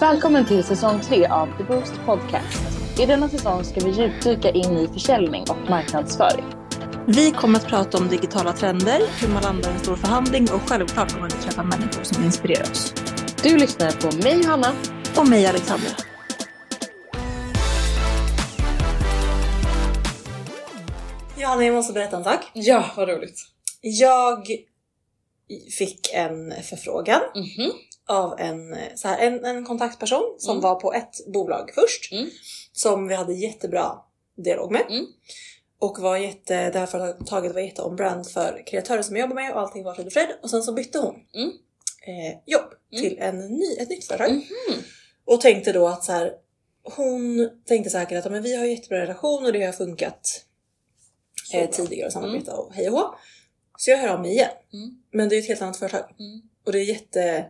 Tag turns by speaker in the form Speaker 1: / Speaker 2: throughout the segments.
Speaker 1: Välkommen till säsong 3 av The Boost Podcast. I denna säsong ska vi djupdyka in i försäljning och marknadsföring.
Speaker 2: Vi kommer att prata om digitala trender, hur man landar en stor förhandling och självklart kommer vi träffa människor som inspirerar oss.
Speaker 1: Du lyssnar på mig Hanna.
Speaker 2: Och mig Alexandra. Johanna, jag måste berätta en sak.
Speaker 1: Ja, vad roligt.
Speaker 2: Jag fick en förfrågan
Speaker 1: Mhm.
Speaker 2: Av en, så här, en, en kontaktperson som
Speaker 1: Mm.
Speaker 2: var på ett bolag först.
Speaker 1: Mm.
Speaker 2: Som vi hade jättebra dialog med.
Speaker 1: Mm.
Speaker 2: Och var jätte, det här företaget var jätte on brand för kreatörer som jag jobbar med och allting var frid och fröjd. Och sen så bytte hon
Speaker 1: Mm.
Speaker 2: eh, jobb
Speaker 1: Mm.
Speaker 2: till en ny, ett nytt företag.
Speaker 1: Mhm.
Speaker 2: Och tänkte då att så här, hon tänkte säkert att men vi har jättebra relation och det har funkat eh, tidigare att samarbeta och hej och hå. Så jag hör av mig igen.
Speaker 1: Mm.
Speaker 2: Men det är ett helt annat företag.
Speaker 1: Mm.
Speaker 2: Och det är jätte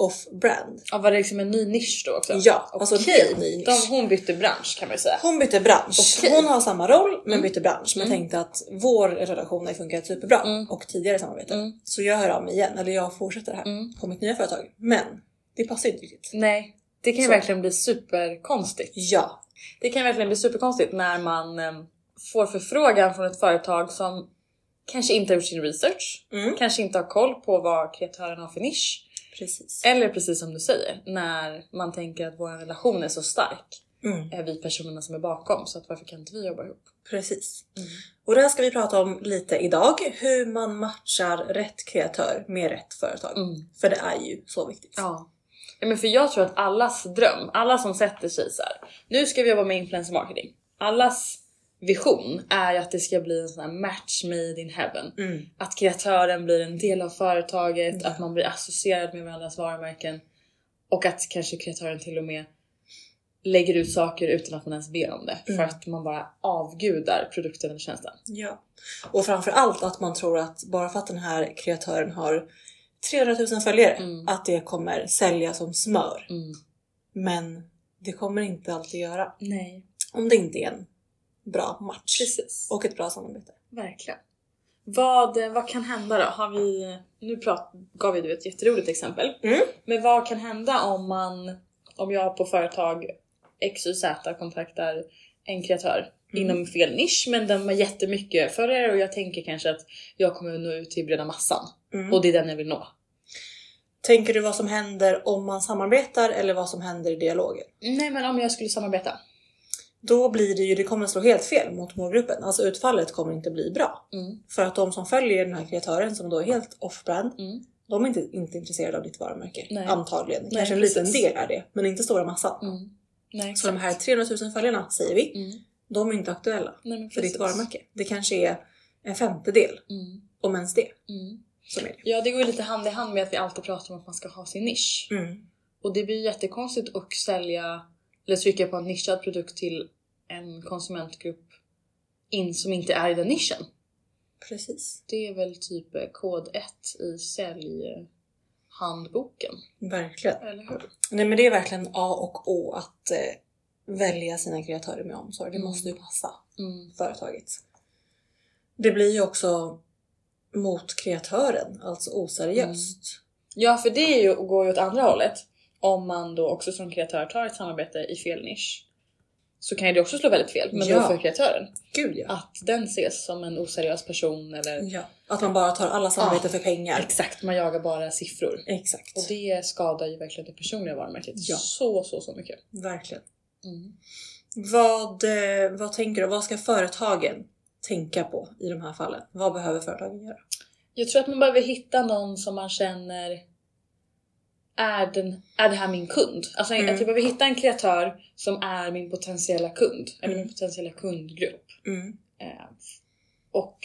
Speaker 2: off-brand.
Speaker 1: Ja, var det liksom en ny nisch då också?
Speaker 2: Ja, alltså en
Speaker 1: Okej.
Speaker 2: helt ny nisch.
Speaker 1: De, hon bytte bransch kan man ju säga.
Speaker 2: Hon bytte bransch.
Speaker 1: Okej.
Speaker 2: Hon har samma roll men
Speaker 1: Mm.
Speaker 2: bytte bransch. Men
Speaker 1: Mm.
Speaker 2: tänkte att vår relation har funkat superbra
Speaker 1: Mm.
Speaker 2: och tidigare samarbete.
Speaker 1: Mm.
Speaker 2: Så jag hör av mig igen, eller jag fortsätter här
Speaker 1: Mm.
Speaker 2: på mitt nya företag. Men det passar inte riktigt.
Speaker 1: Nej, det kan ju
Speaker 2: Så.
Speaker 1: verkligen bli superkonstigt.
Speaker 2: Ja,
Speaker 1: Det kan verkligen bli superkonstigt när man eh, får förfrågan från ett företag som kanske inte har gjort sin research,
Speaker 2: mm.
Speaker 1: kanske inte har koll på vad kreatören har för nisch.
Speaker 2: Precis.
Speaker 1: Eller precis som du säger, när man tänker att vår relation är så stark,
Speaker 2: Mm.
Speaker 1: är vi personerna som är bakom, så att varför kan inte vi jobba ihop?
Speaker 2: Precis. Och det här ska vi prata om lite idag. Hur man matchar rätt kreatör med rätt företag.
Speaker 1: Mm.
Speaker 2: För det är ju så viktigt.
Speaker 1: Ja. ja men för jag tror att allas dröm, alla som sätter sig så här. nu ska vi jobba med influencer marketing. Allas vision är att det ska bli en sån här match made in heaven.
Speaker 2: Mm.
Speaker 1: Att kreatören blir en del av företaget,
Speaker 2: Ja.
Speaker 1: att man blir associerad med varandras varumärken och att kanske kreatören till och med lägger ut saker utan att man ens ber om det
Speaker 2: Mm.
Speaker 1: för att man bara avgudar produkten eller tjänsten.
Speaker 2: Ja. Och framför allt att man tror att bara för att den här kreatören har 300 000 följare
Speaker 1: Mm.
Speaker 2: att det kommer sälja som smör.
Speaker 1: Mm.
Speaker 2: Men det kommer inte alltid göra.
Speaker 1: Nej,
Speaker 2: Om det inte är en bra match.
Speaker 1: precis.
Speaker 2: Och ett bra samarbete.
Speaker 1: Verkligen. Vad, vad kan hända då? Har vi, nu prat, gav vi du ett jätteroligt exempel.
Speaker 2: Mm.
Speaker 1: Men vad kan hända om man, om jag på företag XYZ kontaktar en kreatör
Speaker 2: Mm.
Speaker 1: inom fel nisch men den har jättemycket följare och jag tänker kanske att jag kommer nå ut till breda massan
Speaker 2: Mm.
Speaker 1: och det är den jag vill nå.
Speaker 2: Tänker du vad som händer om man samarbetar eller vad som händer i dialogen?
Speaker 1: Nej men om jag skulle samarbeta.
Speaker 2: Då blir det ju, det kommer slå helt fel mot målgruppen. Alltså utfallet kommer inte bli bra.
Speaker 1: Mm.
Speaker 2: För att de som följer den här kreatören som då är helt off-brand,
Speaker 1: Mm.
Speaker 2: de är inte, inte intresserade av ditt varumärke.
Speaker 1: Nej.
Speaker 2: Antagligen.
Speaker 1: Nej,
Speaker 2: Kanske en
Speaker 1: precis.
Speaker 2: liten del är det, men inte stora massan.
Speaker 1: Mm. Nej,
Speaker 2: Så de här
Speaker 1: exakt.
Speaker 2: 300 000 följarna säger vi,
Speaker 1: Mm.
Speaker 2: de är inte aktuella
Speaker 1: Nej,
Speaker 2: för ditt varumärke. Det kanske är en femtedel,
Speaker 1: Mm.
Speaker 2: om ens det,
Speaker 1: Mm.
Speaker 2: som är det.
Speaker 1: Ja det går lite hand i hand med att vi alltid pratar om att man ska ha sin nisch.
Speaker 2: Mm.
Speaker 1: Och det blir jättekonstigt att sälja eller trycka på en nischad produkt till en konsumentgrupp in som inte är i den nischen.
Speaker 2: Precis,
Speaker 1: Det är väl typ eh, kod 1 i säljhandboken,
Speaker 2: verkligen.
Speaker 1: eller hur?
Speaker 2: Nej men det är verkligen A och O att eh, välja sina kreatörer med omsorg. Det
Speaker 1: Mm.
Speaker 2: måste ju passa
Speaker 1: Mm.
Speaker 2: företaget. Det blir ju också mot kreatören, alltså oseriöst.
Speaker 1: Ja, för det är ju, går ju åt andra hållet. Om man då också som kreatör tar ett samarbete i fel nisch så kan ju det också slå väldigt fel, men
Speaker 2: Ja.
Speaker 1: då för kreatören.
Speaker 2: Gud ja.
Speaker 1: Att den ses som en oseriös person eller
Speaker 2: ja. Att man bara tar alla samarbeten
Speaker 1: Ah,
Speaker 2: för pengar.
Speaker 1: exakt, man jagar bara siffror.
Speaker 2: Exakt.
Speaker 1: Och det skadar ju verkligen det personliga varumärket
Speaker 2: Ja.
Speaker 1: så, så, så mycket.
Speaker 2: Verkligen.
Speaker 1: Mm.
Speaker 2: Vad, eh, vad tänker du? Vad ska företagen tänka på i de här fallen? Vad behöver företagen göra?
Speaker 1: Jag tror att man behöver hitta någon som man känner är, den, är det här min kund? Alltså
Speaker 2: Mm.
Speaker 1: att jag behöver hitta en kreatör som är min potentiella kund, eller
Speaker 2: Mm.
Speaker 1: min potentiella kundgrupp.
Speaker 2: Mm.
Speaker 1: Eh, och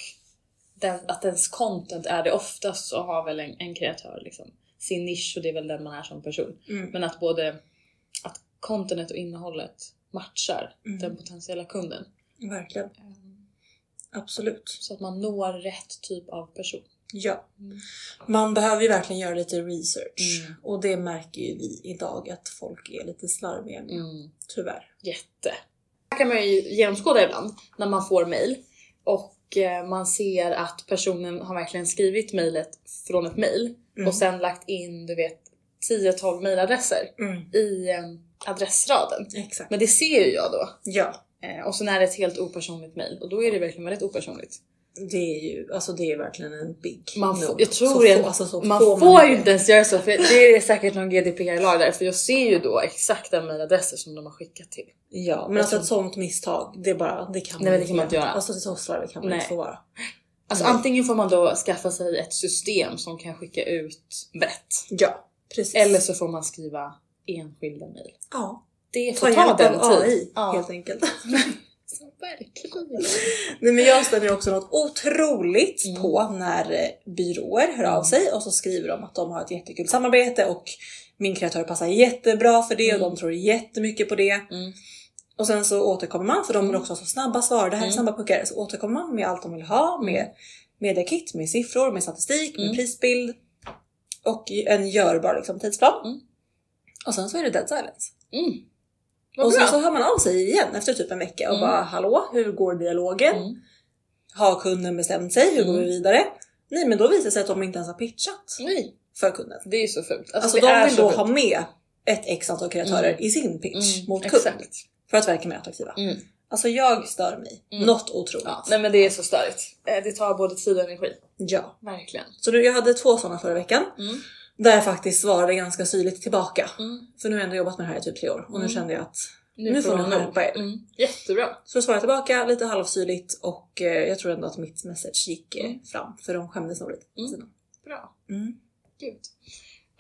Speaker 1: den, att ens content är det oftast så har väl en, en kreatör liksom sin nisch och det är väl den man är som person.
Speaker 2: Mm.
Speaker 1: Men att både att contentet och innehållet matchar
Speaker 2: Mm.
Speaker 1: den potentiella kunden.
Speaker 2: Verkligen.
Speaker 1: Eh,
Speaker 2: Absolut.
Speaker 1: Så att man når rätt typ av person.
Speaker 2: Ja.
Speaker 1: Mm.
Speaker 2: Man behöver ju verkligen göra lite research.
Speaker 1: Mm.
Speaker 2: Och det märker ju vi idag att folk är lite slarviga med.
Speaker 1: Mm.
Speaker 2: Tyvärr.
Speaker 1: Jätte. Det kan man ju genomskåda ibland när man får mail och eh, man ser att personen har verkligen skrivit mejlet från ett mail
Speaker 2: Mm.
Speaker 1: och sen lagt in du vet 10-12 mailadresser
Speaker 2: Mm.
Speaker 1: i eh, adressraden.
Speaker 2: Exakt.
Speaker 1: Men det ser ju jag då.
Speaker 2: Ja,
Speaker 1: Eh, och sen är det ett helt opersonligt mail och då är det verkligen väldigt opersonligt.
Speaker 2: Det är ju alltså det är verkligen en big
Speaker 1: Man får, jag tror
Speaker 2: så få, alltså, så
Speaker 1: man
Speaker 2: få
Speaker 1: får
Speaker 2: människor.
Speaker 1: ju inte ens göra så för det är säkert någon GDPR-lag där för jag ser ju då exakta mailadresser som de har skickat till.
Speaker 2: Ja, men alltså
Speaker 1: tror-
Speaker 2: ett sånt misstag, det är bara, det kan
Speaker 1: Nej, men det kan man inte göra.
Speaker 2: Alltså så slarvigt kan man
Speaker 1: Nej.
Speaker 2: inte få vara.
Speaker 1: Alltså
Speaker 2: Nej.
Speaker 1: antingen får man då skaffa sig ett system som kan skicka ut brett
Speaker 2: Ja, precis.
Speaker 1: eller så får man skriva enskilda mail.
Speaker 2: ja,
Speaker 1: Det
Speaker 2: ta
Speaker 1: får ta
Speaker 2: hjälp
Speaker 1: den
Speaker 2: av AI
Speaker 1: tid. Ja,
Speaker 2: helt enkelt.
Speaker 1: verkligen.
Speaker 2: Nej men jag stämmer också något otroligt
Speaker 1: Mm.
Speaker 2: på när eh, byråer hör av sig och så skriver de att de har ett jättekul samarbete och min kreatör passar jättebra för det och
Speaker 1: Mm.
Speaker 2: de tror jättemycket på det.
Speaker 1: Mm.
Speaker 2: Och sen så återkommer man, för de vill
Speaker 1: Mm.
Speaker 2: också ha så snabba svar, det här är
Speaker 1: Mm.
Speaker 2: snabba puckar. Så återkommer man med allt de vill ha, med mediakit, med siffror, med statistik, med
Speaker 1: Mm.
Speaker 2: prisbild och en görbar liksom, tidsplan.
Speaker 1: Mm.
Speaker 2: Och sen så är det dead silence.
Speaker 1: Mm. Vad
Speaker 2: och
Speaker 1: bra.
Speaker 2: sen så hör man av sig igen efter typ en vecka och
Speaker 1: Mm.
Speaker 2: bara hallå, hur går dialogen?
Speaker 1: Mm.
Speaker 2: Har kunden bestämt sig? Hur går
Speaker 1: Mm.
Speaker 2: vi vidare? Nej men då visar det sig att de inte ens har pitchat
Speaker 1: Nej,
Speaker 2: för kunden.
Speaker 1: det är ju så fult. Alltså,
Speaker 2: Alltså, de vill då
Speaker 1: fult.
Speaker 2: ha med ett x antal kreatörer
Speaker 1: Mm.
Speaker 2: i sin pitch
Speaker 1: Mm,
Speaker 2: mot kund.
Speaker 1: Exakt.
Speaker 2: För att verka mer attraktiva.
Speaker 1: Mm.
Speaker 2: Alltså jag stör mig.
Speaker 1: Mm.
Speaker 2: Något otroligt.
Speaker 1: Ja, nej men det är så störigt. Eh, Det tar både tid och energi.
Speaker 2: Ja.
Speaker 1: Verkligen.
Speaker 2: Så nu, jag hade två sådana förra veckan.
Speaker 1: Mm.
Speaker 2: Där jag faktiskt svarade ganska syrligt tillbaka.
Speaker 1: Mm.
Speaker 2: För nu har jag ändå jobbat med det här i typ tre år och nu
Speaker 1: Mm.
Speaker 2: kände jag att Nu får
Speaker 1: får
Speaker 2: ni skärpa er.
Speaker 1: Mm. Jättebra.
Speaker 2: Så då svarade jag tillbaka lite halvsyrligt och eh, jag tror ändå att mitt message gick eh,
Speaker 1: Mm.
Speaker 2: fram för de skämdes nog lite.
Speaker 1: Mm. Bra.
Speaker 2: Mm.
Speaker 1: Gud.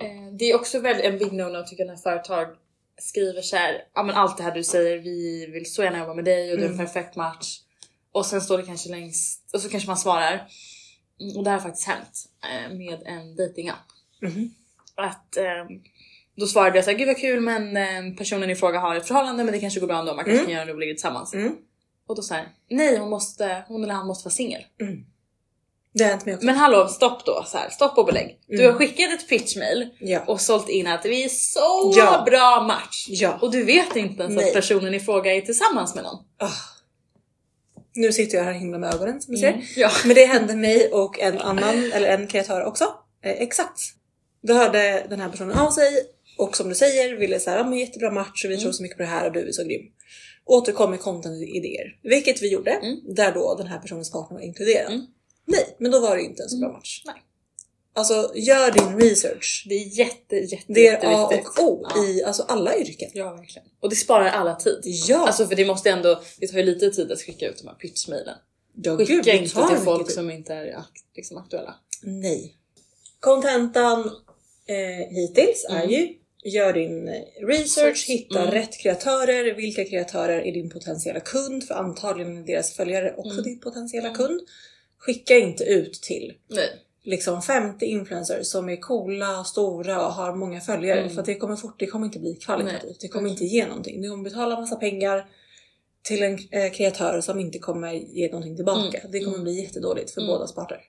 Speaker 1: Eh, det är också väldigt en big no-no tycker jag när företag skriver så här, ja men allt det här du säger, vi vill så gärna jobba med dig och du är en
Speaker 2: Mm.
Speaker 1: perfekt match. Och sen står det kanske längst, och så kanske man svarar. Och det här har faktiskt hänt eh, med en datingapp.
Speaker 2: Mhm.
Speaker 1: Att eh, då svarade jag såhär, gud vad kul men eh, personen i fråga har ett förhållande men det kanske går bra ändå, man kanske
Speaker 2: Mm.
Speaker 1: kan göra det och ligga tillsammans.
Speaker 2: Mm.
Speaker 1: Och då såhär, nej hon måste, hon eller han måste vara singel.
Speaker 2: Det har hänt mig också.
Speaker 1: Men hallå stopp då, så här, stopp och belägg. Du
Speaker 2: Mm.
Speaker 1: har skickat ett pitchmail
Speaker 2: Ja.
Speaker 1: och sålt in att vi är så
Speaker 2: Ja.
Speaker 1: bra match.
Speaker 2: ja.
Speaker 1: Och du vet inte ens
Speaker 2: Nej.
Speaker 1: att personen i fråga är tillsammans med någon.
Speaker 2: Ah. Nu sitter jag här himla med ögonen som ser.
Speaker 1: Mm. Ja.
Speaker 2: Men det hände mig och en annan, eller en kreatör också. Eh, exakt. Då hörde den här personen av sig och som du säger ville säga, ja men jättebra match och vi
Speaker 1: Mm.
Speaker 2: tror så mycket på det här och du är så grym. Återkom med content-idéer. Vilket vi gjorde,
Speaker 1: Mm.
Speaker 2: där då den här personens partner var inkluderad.
Speaker 1: Mm.
Speaker 2: Nej, men då var det inte en så bra match.
Speaker 1: Nej.
Speaker 2: Alltså gör din research.
Speaker 1: Det är jätte, jätte,
Speaker 2: Det är A och O
Speaker 1: Ja.
Speaker 2: i alltså alla yrken.
Speaker 1: Ja verkligen. Och det sparar alla tid.
Speaker 2: Ja,
Speaker 1: Alltså för det måste ändå, det tar ju lite tid att skicka ut de här pitchmailen.
Speaker 2: ja
Speaker 1: Skicka
Speaker 2: gud,
Speaker 1: inte till folk
Speaker 2: tid.
Speaker 1: som inte är liksom aktuella.
Speaker 2: Nej. Kontentan eh, hittills är
Speaker 1: Mm.
Speaker 2: ju Gör din research, hitta
Speaker 1: Mm.
Speaker 2: rätt kreatörer. Vilka kreatörer är din potentiella kund? För antagligen är deras följare också
Speaker 1: Mm.
Speaker 2: din potentiella
Speaker 1: Mm.
Speaker 2: kund. Skicka inte ut till
Speaker 1: Nej.
Speaker 2: liksom 50 influencers som är coola, stora och har många följare.
Speaker 1: Mm.
Speaker 2: För det kommer fort, det kommer inte bli kvalitativt.
Speaker 1: Nej.
Speaker 2: Det kommer inte ge någonting. Du kommer betala massa pengar till en eh, kreatör som inte kommer ge någonting tillbaka.
Speaker 1: Mm.
Speaker 2: Det kommer
Speaker 1: Mm.
Speaker 2: bli jättedåligt för bådas parter.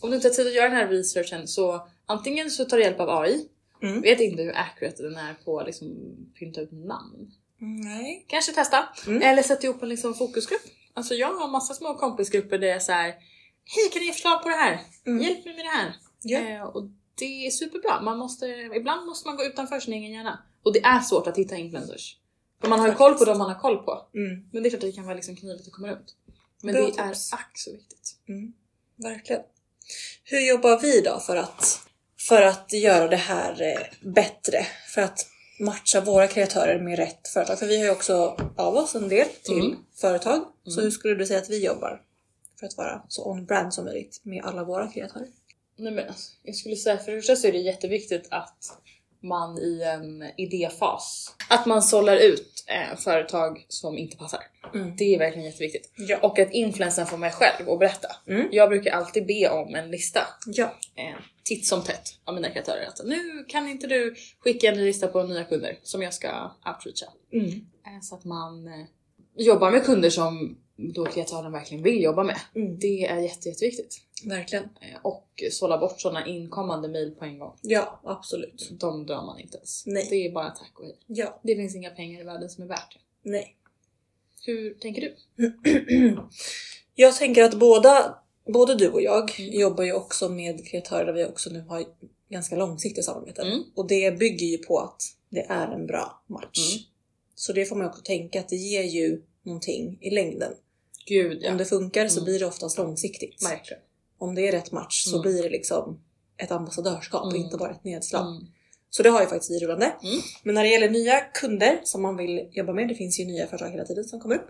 Speaker 1: Om du inte har tid att göra den här researchen så antingen så tar du hjälp av AI.
Speaker 2: Mm.
Speaker 1: Vet inte hur accurate den är på att liksom pynta ut namn.
Speaker 2: Nej.
Speaker 1: Kanske testa.
Speaker 2: Mm.
Speaker 1: Eller sätta ihop en liksom fokusgrupp. Alltså jag har massa små kompisgrupper där jag är så här. Hej kan ni ge förslag på det här?
Speaker 2: Mm.
Speaker 1: Hjälp mig med det här.
Speaker 2: Ja.
Speaker 1: Eh, och det är superbra. Man måste, ibland måste man gå utanför sin egen hjärna. Och det är svårt att hitta influencers. För man har ju koll på dem man har koll på.
Speaker 2: Mm.
Speaker 1: Men det är klart att det kan vara liksom knivigt att komma runt. Men
Speaker 2: Bra
Speaker 1: det
Speaker 2: tips.
Speaker 1: är ack så viktigt.
Speaker 2: Mm, verkligen. Hur jobbar vi då för att, för att göra det här eh, bättre? För att matcha våra kreatörer med rätt företag? För vi har ju också av oss en del till
Speaker 1: Mm.
Speaker 2: företag. Så
Speaker 1: Mm.
Speaker 2: hur skulle du säga att vi jobbar? För att vara så on-brand som möjligt med alla våra kreatörer.
Speaker 1: Nej men alltså, jag skulle säga för det första så är det jätteviktigt att man i en idéfas, att man sållar ut eh, företag som inte passar.
Speaker 2: Mm.
Speaker 1: Det är verkligen jätteviktigt.
Speaker 2: Ja.
Speaker 1: Och att influensen får mig själv att berätta.
Speaker 2: Mm.
Speaker 1: Jag brukar alltid be om en lista
Speaker 2: Ja.
Speaker 1: eh, titt som tätt av mina kreatörer. Att nu kan inte du skicka en lista på nya kunder som jag ska outreacha.
Speaker 2: Mm.
Speaker 1: Eh, så att man eh, jobbar med kunder som då kreatören verkligen vill jobba med.
Speaker 2: Mm.
Speaker 1: Det är jätte, jätteviktigt.
Speaker 2: Verkligen.
Speaker 1: Eh, och sålla bort sådana inkommande mail på en gång.
Speaker 2: Ja, absolut.
Speaker 1: De drar man inte ens.
Speaker 2: Nej.
Speaker 1: Det är bara tack och hej.
Speaker 2: Ja.
Speaker 1: Det finns inga pengar i världen som är värt det.
Speaker 2: Nej.
Speaker 1: Hur tänker du?
Speaker 2: Jag tänker att båda, både du och jag
Speaker 1: Mm.
Speaker 2: jobbar ju också med kreatörer där vi också nu har ganska långsiktiga samarbeten.
Speaker 1: Mm.
Speaker 2: Och det bygger ju på att det är en bra match.
Speaker 1: Mm.
Speaker 2: Så det får man också tänka att det ger ju någonting i längden.
Speaker 1: Gud ja.
Speaker 2: Om det funkar så
Speaker 1: Mm.
Speaker 2: blir det oftast långsiktigt.
Speaker 1: Verkligen.
Speaker 2: Om det är rätt match så
Speaker 1: Mm.
Speaker 2: blir det liksom ett ambassadörskap och
Speaker 1: Mm.
Speaker 2: inte bara ett nedslag. Så det har ju faktiskt vi rullande. Men när det gäller nya kunder som man vill jobba med, det finns ju nya företag hela tiden som kommer upp.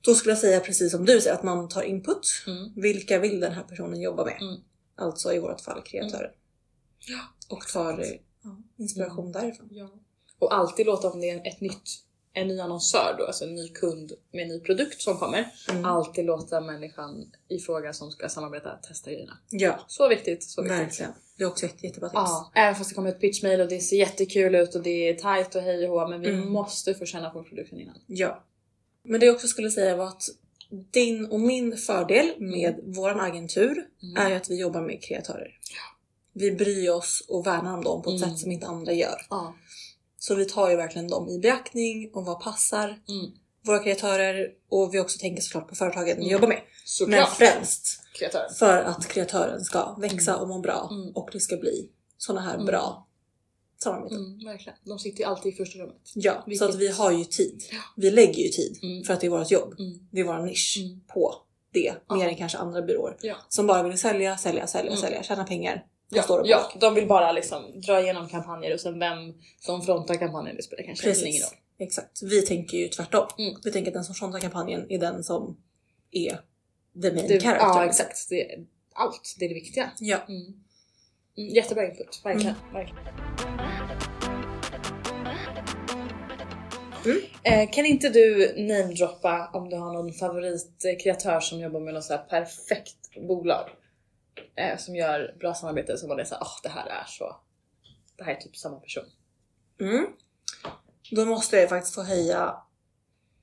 Speaker 1: Mm.
Speaker 2: Då skulle jag säga precis som du säger, att man tar input.
Speaker 1: Mm.
Speaker 2: Vilka vill den här personen jobba med?
Speaker 1: Mm.
Speaker 2: Alltså i vårt fall kreatören.
Speaker 1: Ja,
Speaker 2: Och tar eh, inspiration därifrån.
Speaker 1: Ja. Och alltid låta om det är ett nytt, en ny annonsör då, alltså en ny kund med en ny produkt som kommer.
Speaker 2: Mm.
Speaker 1: Alltid låta människan i fråga som ska samarbeta testa grejerna.
Speaker 2: Ja,
Speaker 1: Så viktigt, så viktigt.
Speaker 2: verkligen. Det är också ett jättebra tips.
Speaker 1: Ja, även fast det kommer ett pitchmail och det ser jättekul ut och det är tight och hej och hå, men vi
Speaker 2: Mm.
Speaker 1: måste få känna på produkten innan.
Speaker 2: Ja. Men det jag också skulle säga var att din och min fördel med våran agentur
Speaker 1: Mm.
Speaker 2: är ju att vi jobbar med kreatörer. Vi bryr oss och värnar om dem på ett
Speaker 1: Mm.
Speaker 2: sätt som inte andra gör.
Speaker 1: Ja.
Speaker 2: Så vi tar ju verkligen dem i beaktning och vad passar
Speaker 1: Mm.
Speaker 2: våra kreatörer och vi också tänker såklart på företagen vi
Speaker 1: Mm.
Speaker 2: jobbar med. Men
Speaker 1: Såklart.
Speaker 2: främst
Speaker 1: Kreatör.
Speaker 2: för att kreatören ska växa och må bra
Speaker 1: Mm.
Speaker 2: och det ska bli såna här
Speaker 1: Mm.
Speaker 2: bra samarbeten.
Speaker 1: Mm, verkligen. De sitter ju alltid i första rummet.
Speaker 2: Ja,
Speaker 1: Vilket-
Speaker 2: så att vi har ju tid. Vi lägger ju tid
Speaker 1: Mm.
Speaker 2: för att det är vårt jobb.
Speaker 1: Mm.
Speaker 2: Det är vår nisch
Speaker 1: Mm.
Speaker 2: på det.
Speaker 1: Ja.
Speaker 2: Mer än kanske andra byråer.
Speaker 1: Ja.
Speaker 2: Som bara vill sälja, sälja, sälja,
Speaker 1: Mm.
Speaker 2: sälja, tjäna pengar.
Speaker 1: Ja,
Speaker 2: står och
Speaker 1: ja, de vill bara liksom dra igenom kampanjer och sen vem som frontar kampanjen det spelar kanske ingen
Speaker 2: Precis.
Speaker 1: roll.
Speaker 2: Exakt. Vi tänker ju tvärtom.
Speaker 1: Mm.
Speaker 2: Vi tänker att den som frontar kampanjen är den som är the main
Speaker 1: Det,
Speaker 2: character.
Speaker 1: ja exakt, det allt, det är det viktiga.
Speaker 2: Ja.
Speaker 1: Jättebra input, verkligen. Verkligen.
Speaker 2: Mm.
Speaker 1: Eh, kan inte du namedroppa om du har någon favoritkreatör som jobbar med något så perfekt bolag? Eh, som gör bra samarbete som man är såhär, åh det här är så... Det här är typ samma person.
Speaker 2: Mm. Då måste jag faktiskt få höja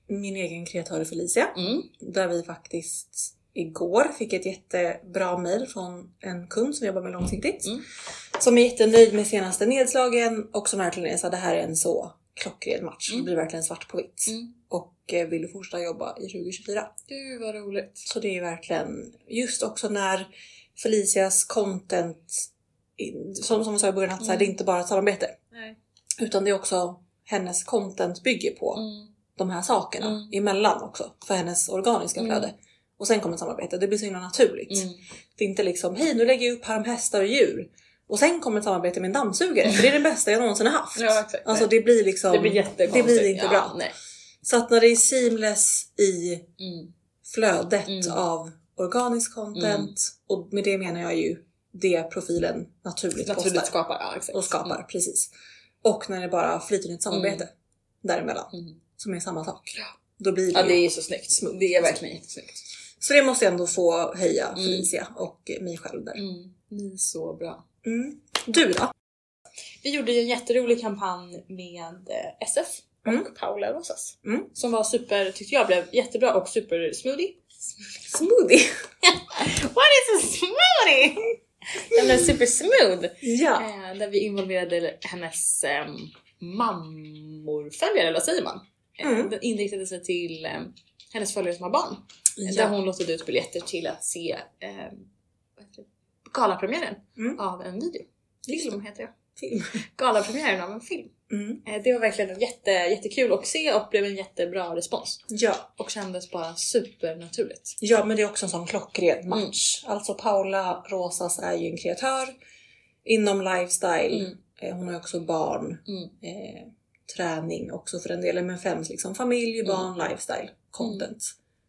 Speaker 2: min egen kreatör Felicia.
Speaker 1: Mm.
Speaker 2: Där vi faktiskt igår fick ett jättebra mail från en kund som jobbar med långsiktigt.
Speaker 1: Mm.
Speaker 2: Som är jättenöjd med senaste nedslagen och som verkligen är så här, det här är en så klockren match.
Speaker 1: Mm.
Speaker 2: Det blir verkligen svart på vitt.
Speaker 1: Mm.
Speaker 2: Och eh, vill fortsätta jobba i 2024.
Speaker 1: Gud vad roligt.
Speaker 2: Så det är verkligen just också när Felicias content, som, som jag sa i början, att
Speaker 1: Mm.
Speaker 2: det är inte bara ett samarbete.
Speaker 1: Nej.
Speaker 2: Utan det är också hennes content bygger på
Speaker 1: Mm.
Speaker 2: de här sakerna
Speaker 1: Mm.
Speaker 2: emellan också. För hennes organiska
Speaker 1: Mm.
Speaker 2: flöde. Och sen kommer ett samarbete. Det blir så himla naturligt.
Speaker 1: Mm.
Speaker 2: Det är inte liksom, hej nu lägger jag upp här om hästar och djur. Och sen kommer ett samarbete med en dammsugare. För det är det bästa jag någonsin har haft.
Speaker 1: Ja, exakt.
Speaker 2: Alltså det blir liksom...
Speaker 1: Det blir jättekonstigt.
Speaker 2: det blir inte
Speaker 1: ja,
Speaker 2: bra.
Speaker 1: Nej.
Speaker 2: Så att när det är seamless i
Speaker 1: Mm.
Speaker 2: flödet
Speaker 1: Mm.
Speaker 2: av organisk content och med det menar jag ju det profilen naturligt,
Speaker 1: Naturligt
Speaker 2: postar
Speaker 1: skapar, ja exakt.
Speaker 2: och skapar. Precis. Och när det bara flyter in ett samarbete däremellan
Speaker 1: Mm. Mm.
Speaker 2: som är samma sak.
Speaker 1: Ja.
Speaker 2: Då blir det
Speaker 1: Ja det är så snyggt. Det är verkligen jättesnyggt.
Speaker 2: Så det måste jag ändå få höja
Speaker 1: Mm.
Speaker 2: Felicia och mig själv där.
Speaker 1: Mm. Ni är så bra.
Speaker 2: Mm. Du då?
Speaker 1: Vi gjorde ju en jätterolig kampanj med eh, SF och
Speaker 2: Mm.
Speaker 1: Paula Rosas.
Speaker 2: Mm.
Speaker 1: Som var super, tyckte jag blev jättebra och super smoothie.
Speaker 2: Smoothie!
Speaker 1: What is a smoothie? Den blev super smooth.
Speaker 2: Ja.
Speaker 1: Eh, där vi involverade hennes eh, mammorföljare, eller vad säger man? Eh,
Speaker 2: Mm.
Speaker 1: Den inriktade sig till eh, hennes följare som har barn. Där
Speaker 2: ja.
Speaker 1: hon låter ut biljetter till att se eh? Galapremiären
Speaker 2: Mm.
Speaker 1: av en video. Film heter det.
Speaker 2: Film.
Speaker 1: Galapremiären av en film.
Speaker 2: Mm.
Speaker 1: Eh, det var verkligen jätte, jättekul att se och blev en jättebra respons.
Speaker 2: Ja.
Speaker 1: Och kändes bara supernaturligt.
Speaker 2: ja, men det är också en sån klockren match. Alltså Paula Rosas är ju en kreatör inom lifestyle.
Speaker 1: Mm.
Speaker 2: Eh, Hon har ju också barn.
Speaker 1: Mm.
Speaker 2: eh, träning också för den delen, men främst liksom familj,
Speaker 1: Mm.
Speaker 2: barn, lifestyle, content.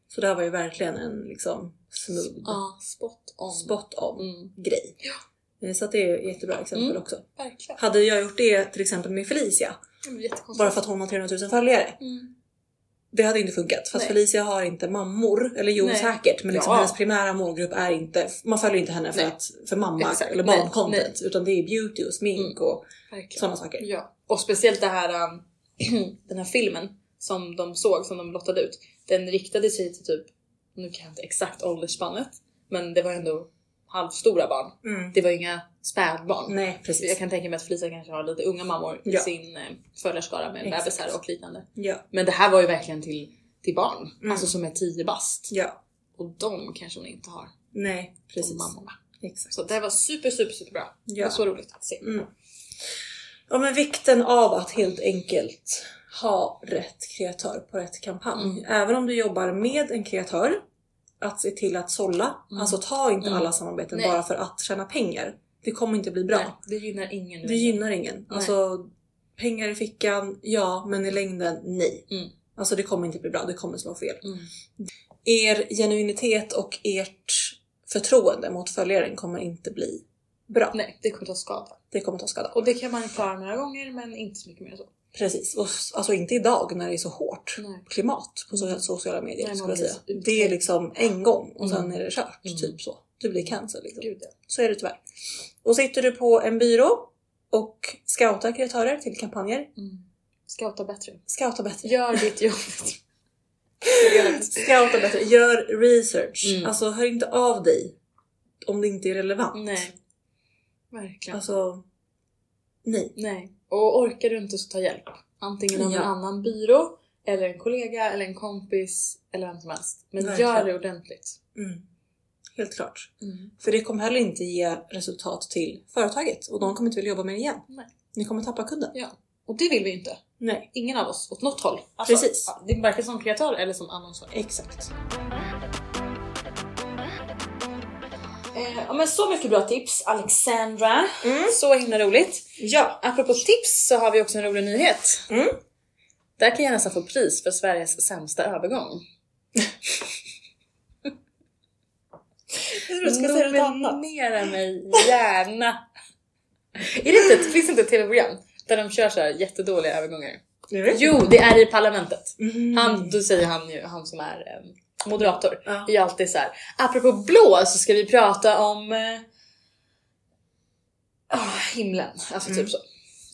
Speaker 2: Så det här var ju verkligen en liksom smooth,
Speaker 1: Ja, spot on.
Speaker 2: spot on
Speaker 1: Mm.
Speaker 2: grej. Eh, Så att det är ett jättebra exempel
Speaker 1: Mm.
Speaker 2: också.
Speaker 1: Verkligen.
Speaker 2: Hade jag gjort det till exempel med Felicia, bara för att hon har 300 000 följare,
Speaker 1: Mm.
Speaker 2: det hade inte funkat. Fast
Speaker 1: Nej.
Speaker 2: Felicia har inte mammor, eller jo
Speaker 1: Nej.
Speaker 2: säkert, men liksom
Speaker 1: Ja.
Speaker 2: hennes primära målgrupp är inte, man följer inte henne för,
Speaker 1: Nej.
Speaker 2: att, för mamma
Speaker 1: Exakt.
Speaker 2: eller barn-content, utan det är beauty och smink
Speaker 1: Mm.
Speaker 2: och sådana saker.
Speaker 1: Ja. Och speciellt det här, um, den här filmen som de såg, som de lottade ut. Den riktade sig till typ, nu kan jag inte exakt åldersspannet, men det var ändå halvstora barn.
Speaker 2: Mm.
Speaker 1: Det var inga spädbarn.
Speaker 2: Nej precis.
Speaker 1: Jag kan tänka mig att Felicia kanske har lite unga mammor i
Speaker 2: Ja.
Speaker 1: sin eh, följarskara med
Speaker 2: Exakt.
Speaker 1: bebisar och liknande.
Speaker 2: Ja.
Speaker 1: Men det här var ju verkligen till, till barn,
Speaker 2: Mm.
Speaker 1: alltså som är 10 bast.
Speaker 2: ja.
Speaker 1: Och de kanske hon inte har
Speaker 2: Nej
Speaker 1: som
Speaker 2: precis.
Speaker 1: mammorna.
Speaker 2: Exakt.
Speaker 1: Så det var super, super, super bra. Det
Speaker 2: Ja.
Speaker 1: var så roligt att se.
Speaker 2: Mm. Ja men vikten av att helt enkelt ha rätt kreatör på rätt kampanj.
Speaker 1: Mm.
Speaker 2: Även om du jobbar med en kreatör, att se till att sålla.
Speaker 1: Mm.
Speaker 2: Alltså ta inte
Speaker 1: Mm.
Speaker 2: alla samarbeten
Speaker 1: Nej.
Speaker 2: bara för att tjäna pengar. Det kommer inte bli bra.
Speaker 1: Nej, det gynnar ingen.
Speaker 2: Det gynnar ingen. Alltså pengar i fickan, ja men i längden nej.
Speaker 1: Mm.
Speaker 2: Alltså det kommer inte bli bra, det kommer slå fel.
Speaker 1: Mm.
Speaker 2: Er genuinitet och ert förtroende mot följaren kommer inte bli bra.
Speaker 1: Nej, det kommer ta skada.
Speaker 2: Det kommer ta skada.
Speaker 1: Och det kan man klara några gånger men inte så mycket mer så.
Speaker 2: Precis, och alltså inte idag när det är så hårt
Speaker 1: Nej.
Speaker 2: klimat på so- sociala medier
Speaker 1: Nej,
Speaker 2: skulle jag säga. Det är liksom en gång och sen
Speaker 1: Mm.
Speaker 2: är det kört,
Speaker 1: Mm.
Speaker 2: typ så. Du blir cancer liksom.
Speaker 1: Gud ja.
Speaker 2: Så är det tyvärr. Och sitter du på en byrå och scoutar kreatörer till kampanjer,
Speaker 1: Mm. Scouta bättre.
Speaker 2: scouta bättre.
Speaker 1: Gör ditt jobb.
Speaker 2: Scouta bättre, gör research.
Speaker 1: Mm.
Speaker 2: Alltså hör inte av dig om det inte är relevant.
Speaker 1: Nej. Verkligen.
Speaker 2: Alltså, nej.
Speaker 1: Nej. Och orkar du inte så ta hjälp. Antingen av
Speaker 2: Ja.
Speaker 1: en annan byrå, eller en kollega, eller en kompis, eller vem som helst. Men
Speaker 2: Verkligen.
Speaker 1: gör det ordentligt.
Speaker 2: Mm. Helt klart.
Speaker 1: Mm.
Speaker 2: För det kommer heller inte ge resultat till företaget och de kommer inte vilja jobba med er igen.
Speaker 1: Nej.
Speaker 2: Ni kommer tappa kunden.
Speaker 1: Ja. Och det vill vi inte.
Speaker 2: Nej,
Speaker 1: Ingen av oss. Åt något håll. Alltså,
Speaker 2: Precis.
Speaker 1: Det varken som kreatör eller som annonsör.
Speaker 2: exakt.
Speaker 1: Men så mycket bra tips Alexandra.
Speaker 2: Mm.
Speaker 1: Så himla roligt.
Speaker 2: Ja.
Speaker 1: Apropå tips så har vi också en rolig nyhet.
Speaker 2: Mm.
Speaker 1: Där kan jag nästan få pris för Sveriges sämsta övergång.
Speaker 2: Du ska säga.
Speaker 1: Nominera mig gärna. är det inte, finns det inte ett tv-program där de kör så här jättedåliga övergångar?
Speaker 2: Det?
Speaker 1: Jo, det är i Parlamentet.
Speaker 2: Mm.
Speaker 1: Han, då säger han ju, han som är eh, moderator,
Speaker 2: Ja.
Speaker 1: är ju alltid så här. apropå blå så ska vi prata om ah, himlen. Alltså
Speaker 2: Mm.
Speaker 1: typ så.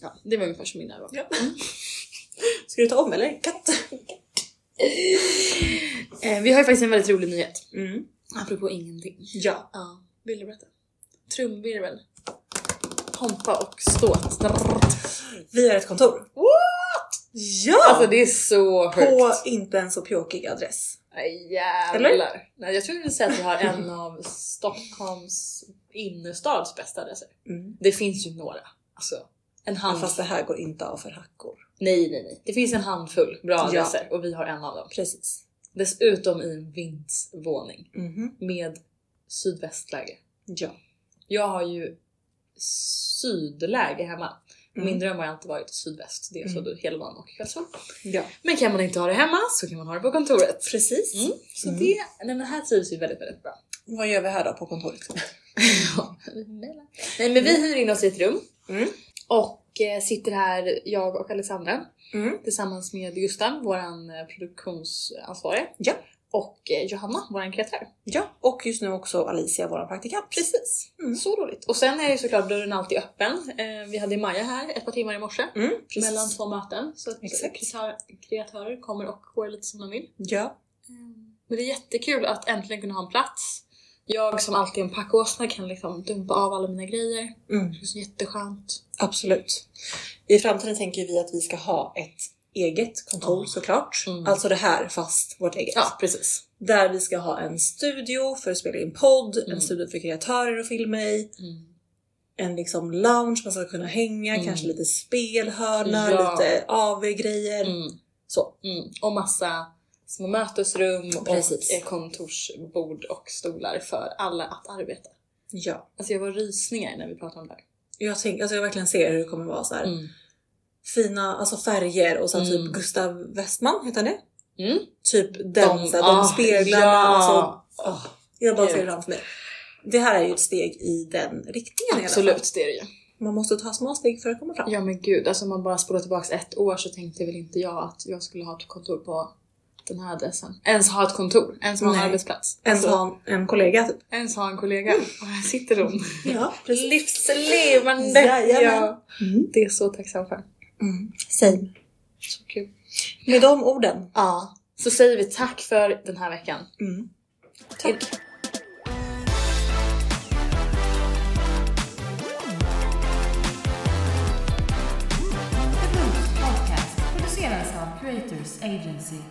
Speaker 1: Ja, det var ungefär som min övergång.
Speaker 2: Ja. Ska du ta om eller? Katt?
Speaker 1: Eh, vi har ju faktiskt en väldigt rolig nyhet.
Speaker 2: Mm.
Speaker 1: Apropå ingenting.
Speaker 2: Ja.
Speaker 1: Ja, vill du berätta? Trumvirvel. Pompa och ståt.
Speaker 2: Vi har ett kontor.
Speaker 1: What?
Speaker 2: Ja!
Speaker 1: Alltså det är så
Speaker 2: på
Speaker 1: högt.
Speaker 2: inte en så pjåkig adress.
Speaker 1: Nej, jävlar. Nej, jag tror vi säga att vi har en av Stockholms innerstads bästa adresser.
Speaker 2: Mm.
Speaker 1: Det finns ju några. Alltså, en
Speaker 2: Ja,
Speaker 1: hand...
Speaker 2: fast det här går inte av för hackor.
Speaker 1: Nej, nej, nej. Det finns en handfull bra
Speaker 2: Ja.
Speaker 1: adresser och vi har en av dem.
Speaker 2: Precis.
Speaker 1: Dessutom i en vindsvåning
Speaker 2: Mhm.
Speaker 1: med sydvästläge.
Speaker 2: Ja.
Speaker 1: Jag har ju sydläge hemma.
Speaker 2: Mm.
Speaker 1: Min dröm har alltid varit sydväst. Det är så
Speaker 2: Mm.
Speaker 1: du hela dagen och kvällsol.
Speaker 2: Ja.
Speaker 1: Men kan man inte ha det hemma så kan man ha det på kontoret.
Speaker 2: Precis.
Speaker 1: Mm. Så
Speaker 2: Mm.
Speaker 1: det, nej, men här trivs vi väldigt, väldigt bra.
Speaker 2: Vad gör vi här då på kontoret?
Speaker 1: Ja, nej men vi hyr in oss i ett rum
Speaker 2: Mm.
Speaker 1: och eh, sitter här, jag och Alexandra,
Speaker 2: Mm.
Speaker 1: tillsammans med Gustav, våran eh, produktionsansvarig.
Speaker 2: Ja.
Speaker 1: Och eh, Johanna, våran kreatör.
Speaker 2: Ja, och just nu också Alicia, vår praktikant.
Speaker 1: Precis.
Speaker 2: Mm.
Speaker 1: Så roligt. Och sen är ju såklart dörren alltid öppen. Eh, vi hade Maja här ett par timmar i morse.
Speaker 2: Mm.
Speaker 1: Mellan två möten. Så att
Speaker 2: Exakt.
Speaker 1: kreatör, kreatörer kommer och går lite som de vill.
Speaker 2: Ja.
Speaker 1: Men det är jättekul att äntligen kunna ha en plats. Jag som alltid är en packåsna kan liksom dumpa av alla mina grejer.
Speaker 2: Mm.
Speaker 1: Det är så jätteskönt.
Speaker 2: Absolut. I framtiden tänker vi att vi ska ha ett eget kontor
Speaker 1: Ja.
Speaker 2: såklart.
Speaker 1: Mm.
Speaker 2: Alltså det här fast vårt eget.
Speaker 1: Ja, precis.
Speaker 2: Där vi ska ha en studio för att spela in podd,
Speaker 1: Mm.
Speaker 2: en studio för kreatörer att filma i,
Speaker 1: Mm.
Speaker 2: en liksom lounge man ska kunna hänga,
Speaker 1: Mm.
Speaker 2: kanske lite spelhörna,
Speaker 1: Ja.
Speaker 2: lite AV-grejer.
Speaker 1: Mm.
Speaker 2: Så.
Speaker 1: Mm. Och massa små mötesrum
Speaker 2: Precis.
Speaker 1: och kontorsbord och stolar för alla att arbeta.
Speaker 2: Ja.
Speaker 1: Alltså jag var rysningar när vi pratade om det här.
Speaker 2: Jag, tänk, alltså jag verkligen ser hur det kommer vara så här.
Speaker 1: Mm.
Speaker 2: Fina alltså färger och sen
Speaker 1: Mm.
Speaker 2: typ Gustav Westman, heter han det?
Speaker 1: Mm.
Speaker 2: Typ den, de, så här,
Speaker 1: ah,
Speaker 2: de speglarna.
Speaker 1: Ja.
Speaker 2: Alltså, åh, jag bara ser framför mig. Det här är ju ett steg i den riktningen i alla fall.
Speaker 1: Absolut, det är det ju.
Speaker 2: Man måste ta små steg för att komma fram.
Speaker 1: Ja men gud, alltså om man bara spolar tillbaks ett år så tänkte väl inte jag att jag skulle ha ett kontor på den här adressen. Ens ha ett kontor, ens ha en arbetsplats.
Speaker 2: Ens
Speaker 1: Alltså,
Speaker 2: ha en, en kollega typ.
Speaker 1: ens ha en kollega. Och här sitter hon.
Speaker 2: Ja,
Speaker 1: Livslevande! Ja,
Speaker 2: Mm.
Speaker 1: det är så tacksam för.
Speaker 2: Mm. Same.
Speaker 1: Så kul.
Speaker 2: Med de orden.
Speaker 1: Ja, så säger vi tack för den här veckan.
Speaker 2: Mm. Tack.
Speaker 3: Av Creators Agency.